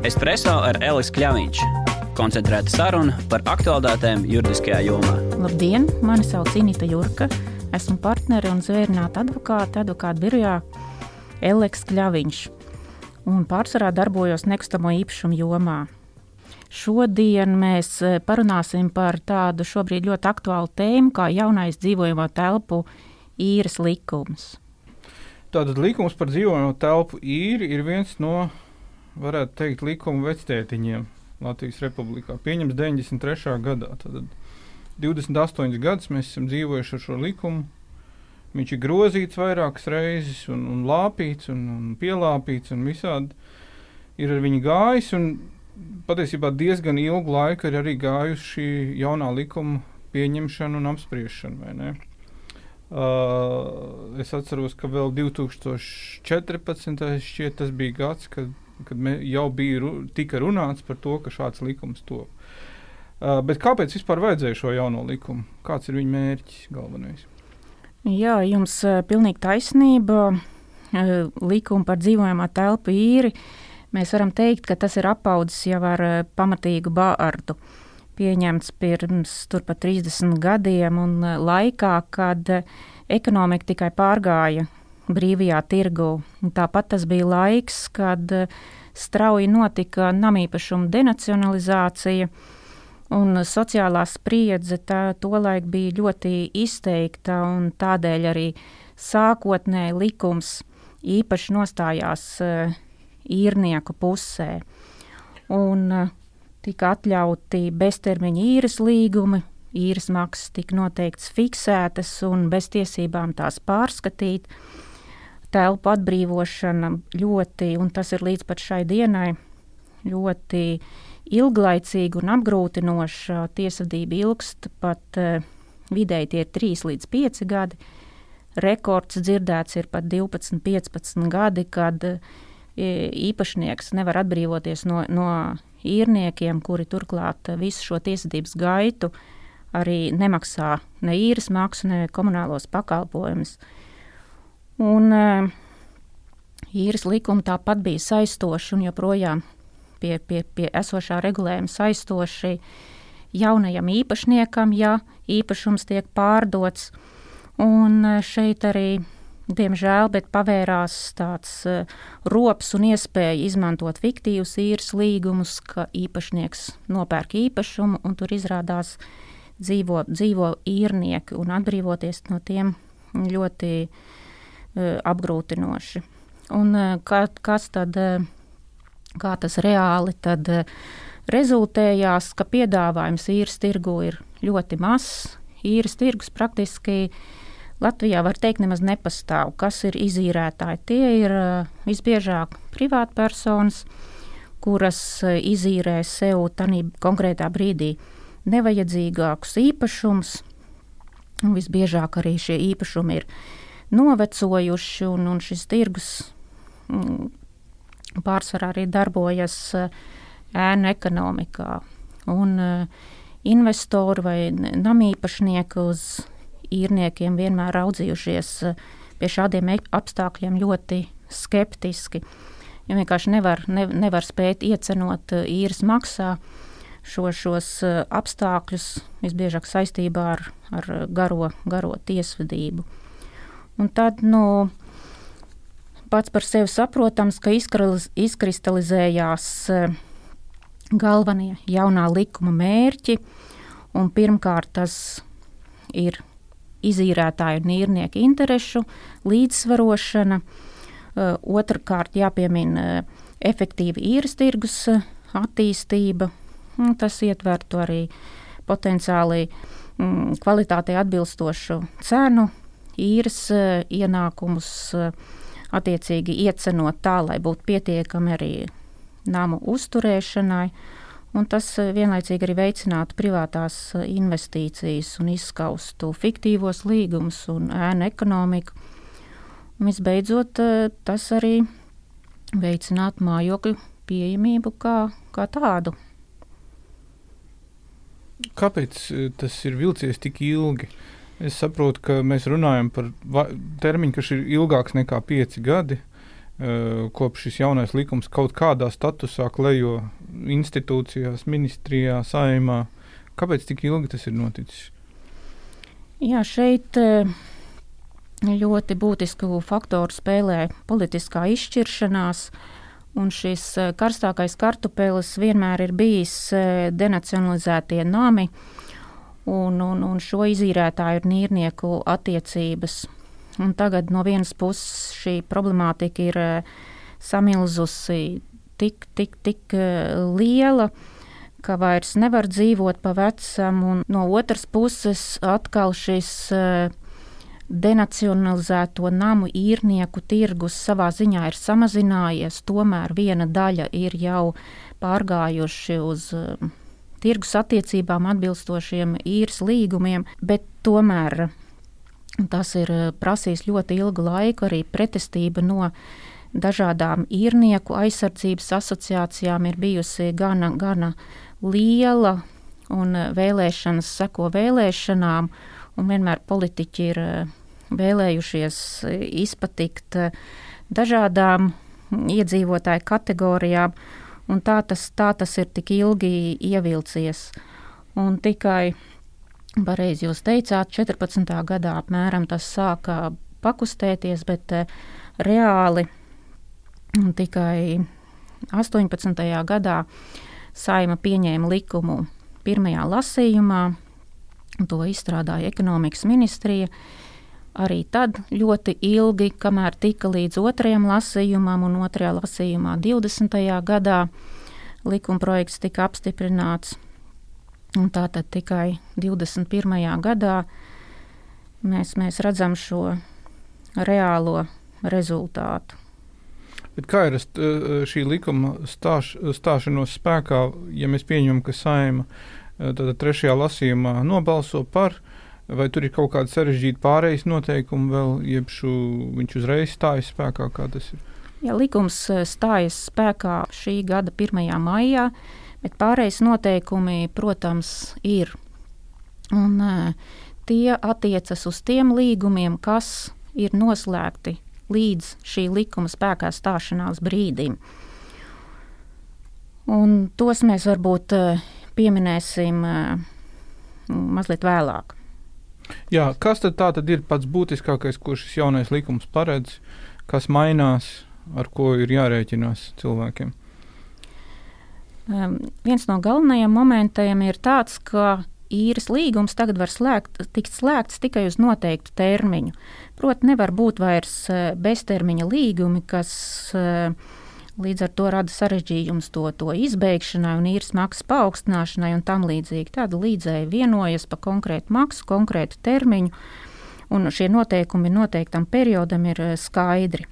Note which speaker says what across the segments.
Speaker 1: Espreso ar Elisu Kļāviņš. Koncentrēta saruna par aktuālitātēm juridiskajā jomā.
Speaker 2: Labdien, mani sauc Inita Jurka. Esmu partnere un zvērināta advokāte advokāta birojā Eliks Kļāviņš. Un pārsvarā darbojos nekustamo īpašumu jomā. Šodien mēs eh, parunāsim par tādu šobrīd ļoti aktuālu tēmu, kā jaunais dzīvojamo telpu īres likums.
Speaker 3: Tātad likums par dzīvojamo telpu īri ir viens no, varētu teikt, likuma vectētiņiem Latvijas Republikā. Pieņems 93. gadā. Tātad 28 gadus mēs esam dzīvojuši ar šo likumu. Viņš ir grozīts vairākas reizes, un, un lāpīts, un, un pielāpīts, un visādi ir ar viņu gājis. Patiesībā diezgan ilgu laiku ir arī gājusi šī jaunā likuma pieņemšana un apspriešana. Uh, es atceros, ka vēl 2014. Šķiet, tas bija gads, kad, kad jau bija ru, tika runāts par to, ka šāds likums top. Uh, bet kāpēc vispār vajadzēja šo jauno likumu? Kāds ir viņa mērķis galvenais?
Speaker 2: Jā, jums uh, pilnīgi taisnība. Uh, likuma par dzīvojamā telpu īri. Mēs varam teikt, ka tas ir apaudzis jau ar uh, pamatīgu bārdu. Uh, pieņemts pirms turpat 30 gadiem, un eh, laikā, kad eh, ekonomika tikai pārgāja brīvajā tirgu. Tāpat tas bija laiks, kad eh, strauji notika namīpašuma denacionalizācija, un sociālā spriedze tā, tolaik bija ļoti izteikta, un tādēļ arī sākotnēji likums īpaši nostājās īrnieku pusē. Un, uh, tika atļauti beztermiņa īres līgumi, īres maksas tika noteikts fiksētas un bez tiesībām tās pārskatīt. Telpu atbrīvošana ļoti, un tas ir līdz pat šai dienai, ļoti ilglaicīga un apgrūtinoša. Tiesvedība ilgst pat uh, vidēji tie ir 3 līdz 5 gadi. Rekords dzirdēts ir pat 12, 15 gadi, kad uh, īpašnieks nevar atbrīvoties no, no īrniekiem, kuri turklāt visu šo tiesvedības gaitu arī nemaksā ne īres maksu, ne komunālos pakalpojumus. Un uh, īres likumi tāpat bija saistoši un joprojām pie, pie, pie esošā regulējuma saistoši jaunajam īpašniekam, ja īpašums tiek pārdots. Un šeit arī Diemžēl, bet pavērās tāds uh, rops un iespēja izmantot fiktīvus īres līgumus, ka īpašnieks nopērk īpašumu un tur izrādās dzīvo, dzīvo īrnieki un atbrīvoties no tiem ļoti uh, apgrūtinoši. Un kā, kas tad, kā tas reāli tad rezultējās, ka piedāvājums īres tirgu ir ļoti mazs. Īres tirgus praktiski Latvijā var teikt, nemaz nepastāv. Kas ir izīrētāji? Tie ir visbiežāk privātpersonas, kuras izīrē sev tādā konkrētā brīdī nevajadzīgākus īpašumus. Visbiežāk arī šie īpašumi ir novecojuši, un, un šis tirgus mm, pārsvarā arī darbojas uh, ēnu ekonomikā. Un uh, investori vai namīpašnieki uz īrniekiem vienmēr raudzījušies eh, pie šādiem apstākļiem ļoti skeptiski. Jo vienkārši nevar, ne, nevar spēt iecenot eh, īres maksā šo, šos eh, apstākļus, visbiežāk saistībā ar, ar garo, garo tiesvedību. Un tad, nu, pats par sevi saprotams, ka izkristalizējās galvenie jaunā likuma mērķi, un pirmkārt tas ir izīrētāju un īrnieku interešu līdzsvarošana. Uh, otrakārt, jāpiemina uh, efektīva īres tirgus attīstība. Tas ietvertu arī potenciāli mm, kvalitātei atbilstošu cenu, īres ienākumus, attiecīgi iecenot tā, lai būtu pietiekami arī namu uzturēšanai un tas eh, vienlaicīgi arī veicinātu privātās eh, investīcijas un izskaustu fiktīvos līgumus un ēnu ekonomiku. Un visbeidzot, eh, tas arī veicinātu mājokļu pieejamību kā, kā tādu.
Speaker 3: Kāpēc tas ir vilcies tik ilgi? Es saprotu, ka mēs runājam par termiņu, kas ir ilgāks nekā pieci gadi. kopš šis jaunais likums kaut kādā statusā klejo institūcijās, ministrijā, saimā. Kāpēc tik ilgi tas ir noticis?
Speaker 2: Jā, šeit ļoti būtisku faktoru spēlē politiskā izšķiršanās. Un šis karstākais kartupelis vienmēr ir bijis denacionalizētie nami, un, un, un šo izīrētāju ir nīrnieku attiecības. Un tagad no vienas puses šī problemātika ir samilzusi tik, tik, tik liela, ka vairs nevar dzīvot pa vecam, un no otras puses atkal šis denacionalizēto namu īrnieku tirgus savā ziņā ir samazinājies, tomēr viena daļa ir jau pārgājuši uz tirgus attiecībām atbilstošiem īres līgumiem, bet tomēr tas ir prasījis ļoti ilgu laiku, arī pretestība no dažādām īrnieku aizsardzības asociācijām. Ir bijusi gana, gana liela, un vēlēšanas seko vēlēšanām, un vienmēr politiķi ir vēlējušies izpatikt dažādām iedzīvotāju kategorijām, un tā tas, tā tas ir tik ilgi ievilcies. Un tikai, pareizi jūs teicāt, 14. gadā apmēram tas sāka pakustēties, bet reāli tikai 18. gadā saima pieņēma likumu pirmajā lasījumā, to izstrādāja ekonomikas ministrija, arī tad ļoti ilgi, kamēr tika līdz otrajam lasījumam, un otrajā lasījumā 20. gadā likumprojekts tika apstiprināts. Un tā tad tikai 21. gadā mēs, mēs redzam šo reālo rezultātu.
Speaker 3: Bet kā ir šī likuma stāš, stāšanos spēkā, ja mēs pieņemam, ka saima trešajā lasījumā nobalso par uh, Vai tur ir kaut kāda sarežģīta pārejas noteikuma vēl, jeb šu, viņš uzreiz stājas spēkā, kā tas ir?
Speaker 2: Ja likums e, stājas spēkā šī gada 1. maijā, bet pārejas noteikumi, protams, ir. Un, uh, tie attiecas uz tiem līgumiem, kas ir noslēgti līdz šī likuma spēkā stāšanās brīdim. Un tos mēs varbūt uh, pieminēsim mazliet vēlāk.
Speaker 3: Jā, kas tad, tad ir pats būtiskākais, ko šis jaunais likums paredz, kas mainās, ar ko ir jārēķinās cilvēkiem?
Speaker 2: Um, viens no galvenajiem momentiem ir tāds, ka īres līgums tagad var slēgt, tikt slēgts tikai uz noteiktu termiņu. Proti, nevar būt vairs uh, beztermiņa līgumi, kas uh, Līdz ar to rada sarežģījums to, to izbeigšanai un īres maksas paaugstināšanai un tam līdzīgi. Tāda līdzēja vienojas par konkrētu maksu, konkrētu termiņu, un šie noteikumi noteiktam periodam ir eh, skaidri.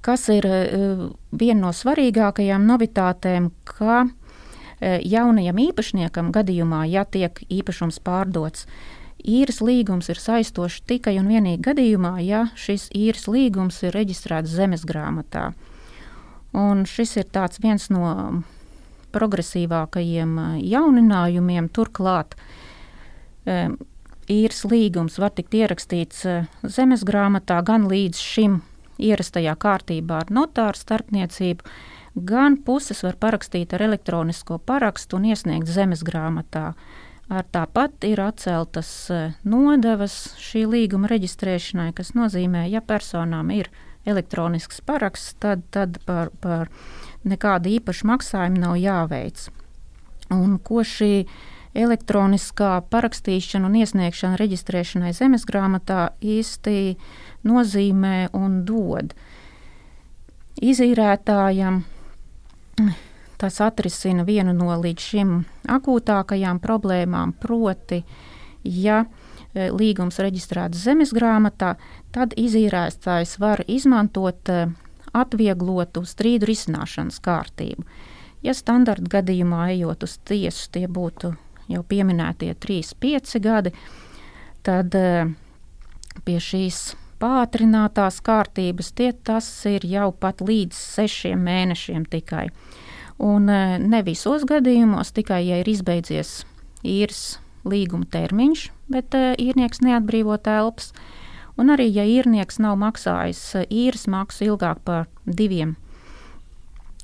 Speaker 2: Kas ir uh, viena no svarīgākajām novitātēm, ka uh, jaunajam īpašniekam gadījumā, ja tiek īpašums pārdots, īres līgums ir saistošs tikai un vienīgi gadījumā, ja šis īres līgums ir reģistrēts zemes grāmatā. Un šis ir viens no progresīvākajiem jauninājumiem. Turklāt īres līgums var tikt ierakstīts zemes grāmatā gan līdz šim ierastajā kārtībā ar notāru starpniecību, gan puses var parakstīt ar elektronisko parakstu un iesniegt zemes grāmatā. Ar tāpat ir atceltas nodevas šī līguma reģistrēšanai, kas nozīmē, ja personām ir ielikās elektronisks paraksts, tad, tad par, par nekādu īpašu maksājumu nav jāveic. Un ko šī elektroniskā parakstīšana un iesniegšana reģistrēšanai zemes grāmatā īsti nozīmē un dod? Izīrētājam tas atrisina vienu no līdz šim akūtākajām problēmām, proti, ja E, līgums reģistrēts zemes grāmatā, tad izīrētājs var izmantot e, atvieglotu strīdu risināšanas kārtību. Ja standarta gadījumā ejot uz tiesu, tie būtu jau pieminētie 3-5 gadi, tad e, pie šīs pātrinātās kārtības tie tas ir jau pat līdz sešiem mēnešiem tikai. Un ne visos gadījumos, tikai ja ir izbeidzies īres līguma termiņš, bet uh, īrnieks neatbrīvo telpas. Un arī, ja īrnieks nav maksājis īres maksu ilgāk par diviem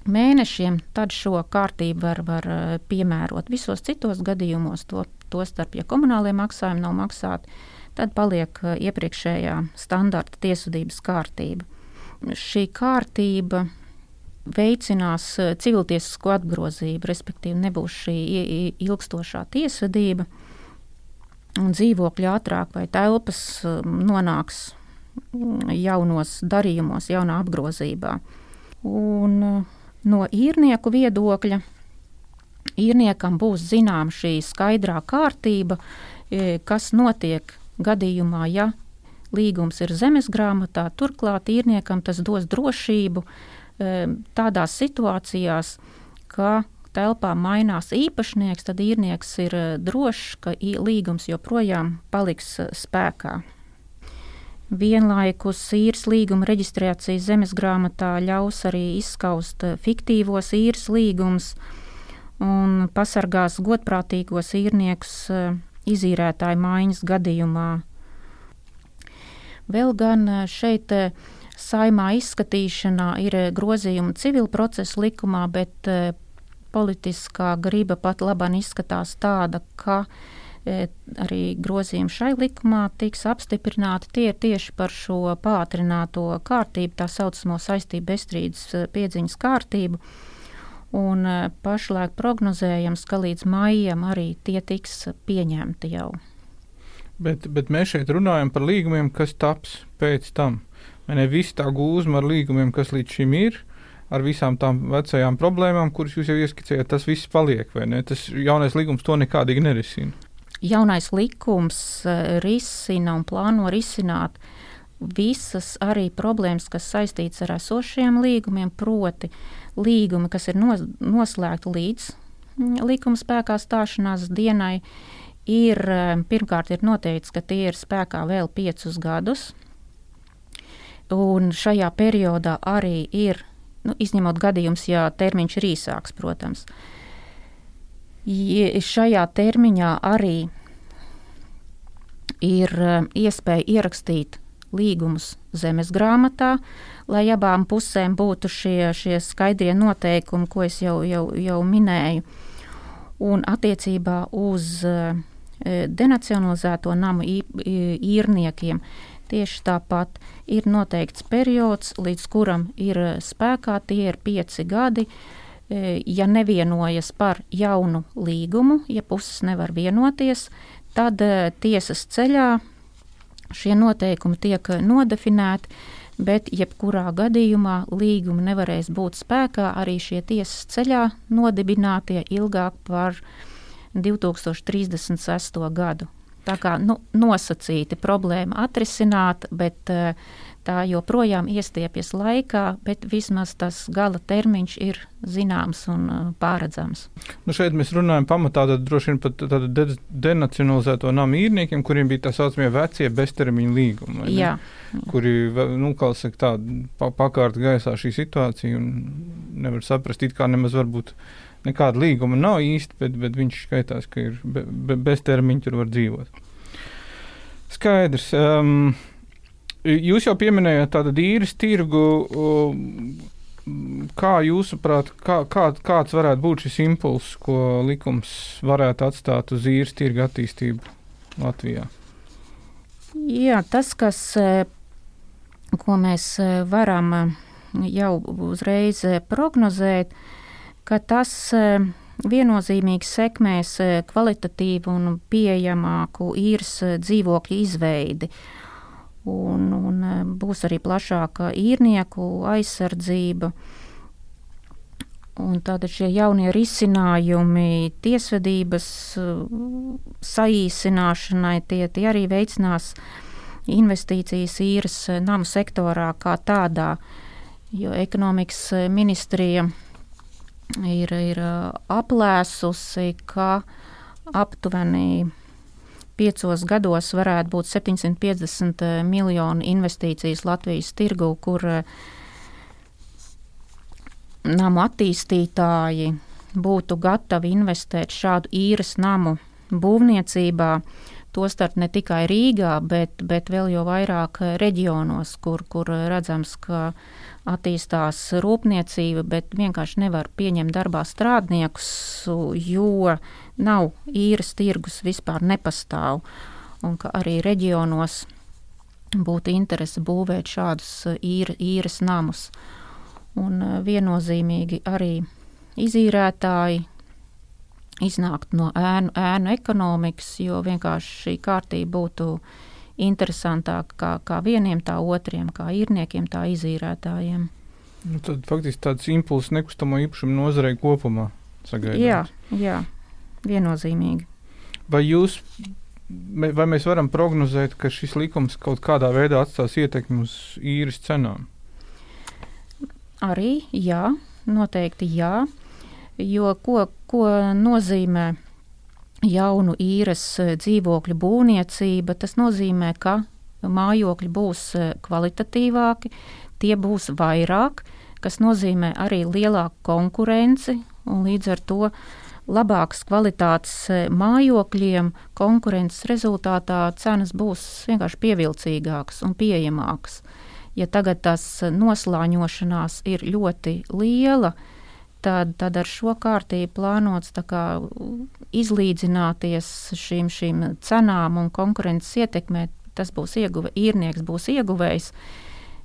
Speaker 2: mēnešiem, tad šo kārtību var, var piemērot. Visos citos gadījumos, to, to starp, ja komunālie maksājumi nav maksāti, tad paliek iepriekšējā standarta tiesvedības kārtība. Šī kārtība veicinās civiltiesisko atgrozību, respektīvi nebūs šī ilgstošā tiesvedība, un dzīvokļi ātrāk vai telpas nonāks jaunos darījumos, jaunā apgrozībā. Un no īrnieku viedokļa īrniekam būs zināma šī skaidrā kārtība, kas notiek gadījumā, ja līgums ir zemes grāmatā. Turklāt īrniekam tas dos drošību tādās situācijās, ka telpā mainās īpašnieks, tad īrnieks ir drošs, ka līgums joprojām paliks spēkā. Vienlaikus īres līguma reģistrācija zemes grāmatā ļaus arī izskaust fiktīvos īres līgumus un pasargās godprātīgos īrniekus izīrētāju maiņas gadījumā. Vēl gan šeit saimā izskatīšanā ir grozījumi civil procesu likumā, bet politiskā griba pat labāk izskatās tāda, ka arī grozījumi šai likumā tiks apstiprināti. Tie tieši par šo pātrināto kārtību, tā saucamo saistību bezstrīdus piedziņas kārtību. Un pašlaik prognozējams, ka līdz maijam arī tie tiks pieņemti jau.
Speaker 3: Bet, bet mēs šeit runājam par līgumiem, kas taps pēc tam. Vai ne visi tā gūzma ar līgumiem, kas līdz šim ir, ar visām tām vecajām problēmām, kuras jūs jau ieskicējāt, tas viss paliek? Tas jaunais līgums to nekādīgi nerisina
Speaker 2: jaunais likums eh, risina un plāno risināt visas arī problēmas, kas saistītas ar esošiem līgumiem, proti, līgumi, kas ir nos, noslēgti līdz mm, likuma spēkā stāšanās dienai, ir eh, pirmkārt ir noteikts, ka tie ir spēkā vēl piecus gadus. Un šajā periodā arī ir, nu, izņemot gadījumus, ja termiņš ir īsāks, protams, uh, šajā termiņā arī ir e, iespēja ierakstīt līgumus zemes grāmatā, lai abām pusēm būtu šie, šie skaidrie noteikumi, ko es jau, jau, jau minēju. Un attiecībā uz e, denacionalizēto namu īrniekiem tieši tāpat ir noteikts periods, līdz kuram ir spēkā tie ir pieci gadi. Uh, E, ja nevienojas par jaunu līgumu, ja puses nevar vienoties, tad e, tiesas ceļā šie noteikumi tiek nodefinēti, bet jebkurā gadījumā līgumi nevarēs būt spēkā arī šie tiesas ceļā nodibinātie ilgāk par 2036. gadu. Tā kā nu, nosacīti problēma atrisināt, bet uh, tā joprojām iestiepjas laikā, bet vismaz tas gala termiņš ir zināms un uh, pārredzams.
Speaker 3: Nu šeit mēs runājam pamatā droši vien par tādu de denacionalizēto namu īrniekiem, kuriem bija tā saucamie vecie beztermiņa līgumi. Jā. Kuri, nu, kā saka, tā pa, pakārt gaisā šī situācija un nevar saprast, it kā nemaz varbūt nekāda līguma nav īsti, bet, bet viņš skaitās, ka ir be, be, beztermiņa tur var dzīvot. Skaidrs. Um, Jūs jau pieminējāt tādu īres tirgu. Kā jūsuprāt, kā, kā, kāds varētu būt šis impulss, ko likums varētu atstāt uz īres tirgu attīstību Latvijā?
Speaker 2: Jā, tas, kas, ko mēs varam jau uzreiz prognozēt, ka tas viennozīmīgi sekmēs kvalitatīvu un pieejamāku īres dzīvokļu izveidi. Un, un e, būs arī plašāka īrnieku aizsardzība. Un tātad šie jaunie risinājumi tiesvedības e, saīsināšanai, tie, tie arī veicinās investīcijas īres namu sektorā kā tādā, jo ekonomikas ministrija ir, ir aplēsusi, ka aptuveni piecos gados varētu būt 750 eh, miljonu investīcijas Latvijas tirgu, kur eh, namu attīstītāji būtu gatavi investēt šādu īres namu būvniecībā. Tostarp ne tikai Rīgā, bet, bet vēl jau vairāk reģionos, kur, kur redzams, ka attīstās rūpniecība, bet vienkārši nevar pieņemt darbā strādniekus, jo nav īres tirgus vispār nepastāv. Un ka arī reģionos būtu interese būvēt šādus īra, īres namus. Un viennozīmīgi arī izīrētāji iznākt no ēnu, ēnu ekonomikas, jo vienkārši šī kārtība būtu interesantāka kā, kā vieniem, tā otriem, kā īrniekiem, tā izīrētājiem.
Speaker 3: Nu, tad faktiski tāds impulss nekustamo īpašumu nozarei kopumā sagaidāms.
Speaker 2: Jā, jā, viennozīmīgi.
Speaker 3: Vai jūs, vai mēs varam prognozēt, ka šis likums kaut kādā veidā atstās ietekmi uz īres cenām?
Speaker 2: Arī jā, noteikti jā. Jo ko, ko nozīmē jaunu īres e, dzīvokļu būvniecība? Tas nozīmē, ka mājokļi būs e, kvalitatīvāki, tie būs vairāk, kas nozīmē arī lielāku konkurenci un līdz ar to labākas kvalitātes e, mājokļiem, konkurences rezultātā cenas būs vienkārši pievilcīgākas un pieejamākas. Ja tagad tas noslāņošanās ir ļoti liela, tad, tad ar šo kārtību plānots kā, izlīdzināties šīm, šīm cenām un konkurences ietekmē. Tas būs ieguve, īrnieks būs ieguvējs,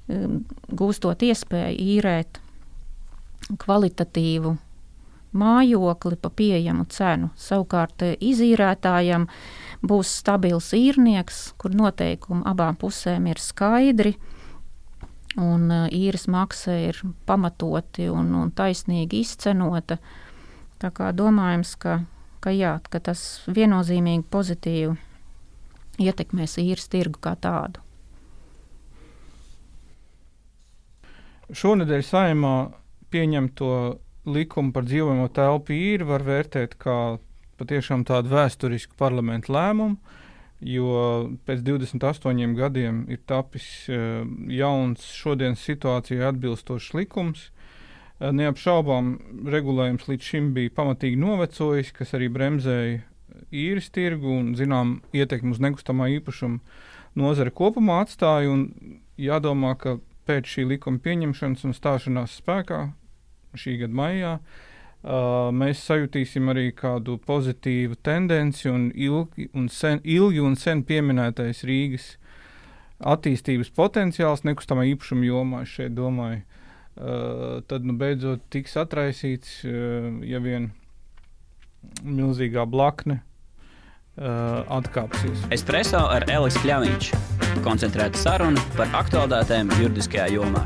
Speaker 2: um, gūstot iespēju īrēt kvalitatīvu mājokli pa pieejamu cenu. Savukārt izīrētājam būs stabils īrnieks, kur noteikumi abām pusēm ir skaidri un uh, īres maksa ir pamatoti un, un taisnīgi izcenota. Tā kā domājams, ka, ka, jā, ka tas viennozīmīgi pozitīvi ietekmēs īres tirgu kā tādu.
Speaker 3: Šonadēļ saimā pieņemto likumu par dzīvojamo telpu īri var vērtēt kā patiešām tādu vēsturisku parlamentu lēmumu jo pēc 28 gadiem ir tapis uh, jauns šodienas situācijai atbilstošs likums. Uh, neapšaubām regulējums līdz šim bija pamatīgi novecojis, kas arī bremzēja īres tirgu un, zinām, ietekmi uz nekustamā īpašuma nozare kopumā atstāja. Jādomā, ka pēc šī likuma pieņemšanas un stāšanās spēkā šī gada maijā uh, mēs sajutīsim arī kādu pozitīvu tendenci un ilgi un sen, ilgi un sen pieminētais Rīgas attīstības potenciāls nekustamā īpašuma jomā. Es šeit domāju, uh, tad nu beidzot tiks atraisīts, uh, ja vien milzīgā blakne uh, atkāpsies.
Speaker 1: Espreso ar Elisu Kļāviņš. Koncentrēta saruna par aktuālitātēm juridiskajā jomā.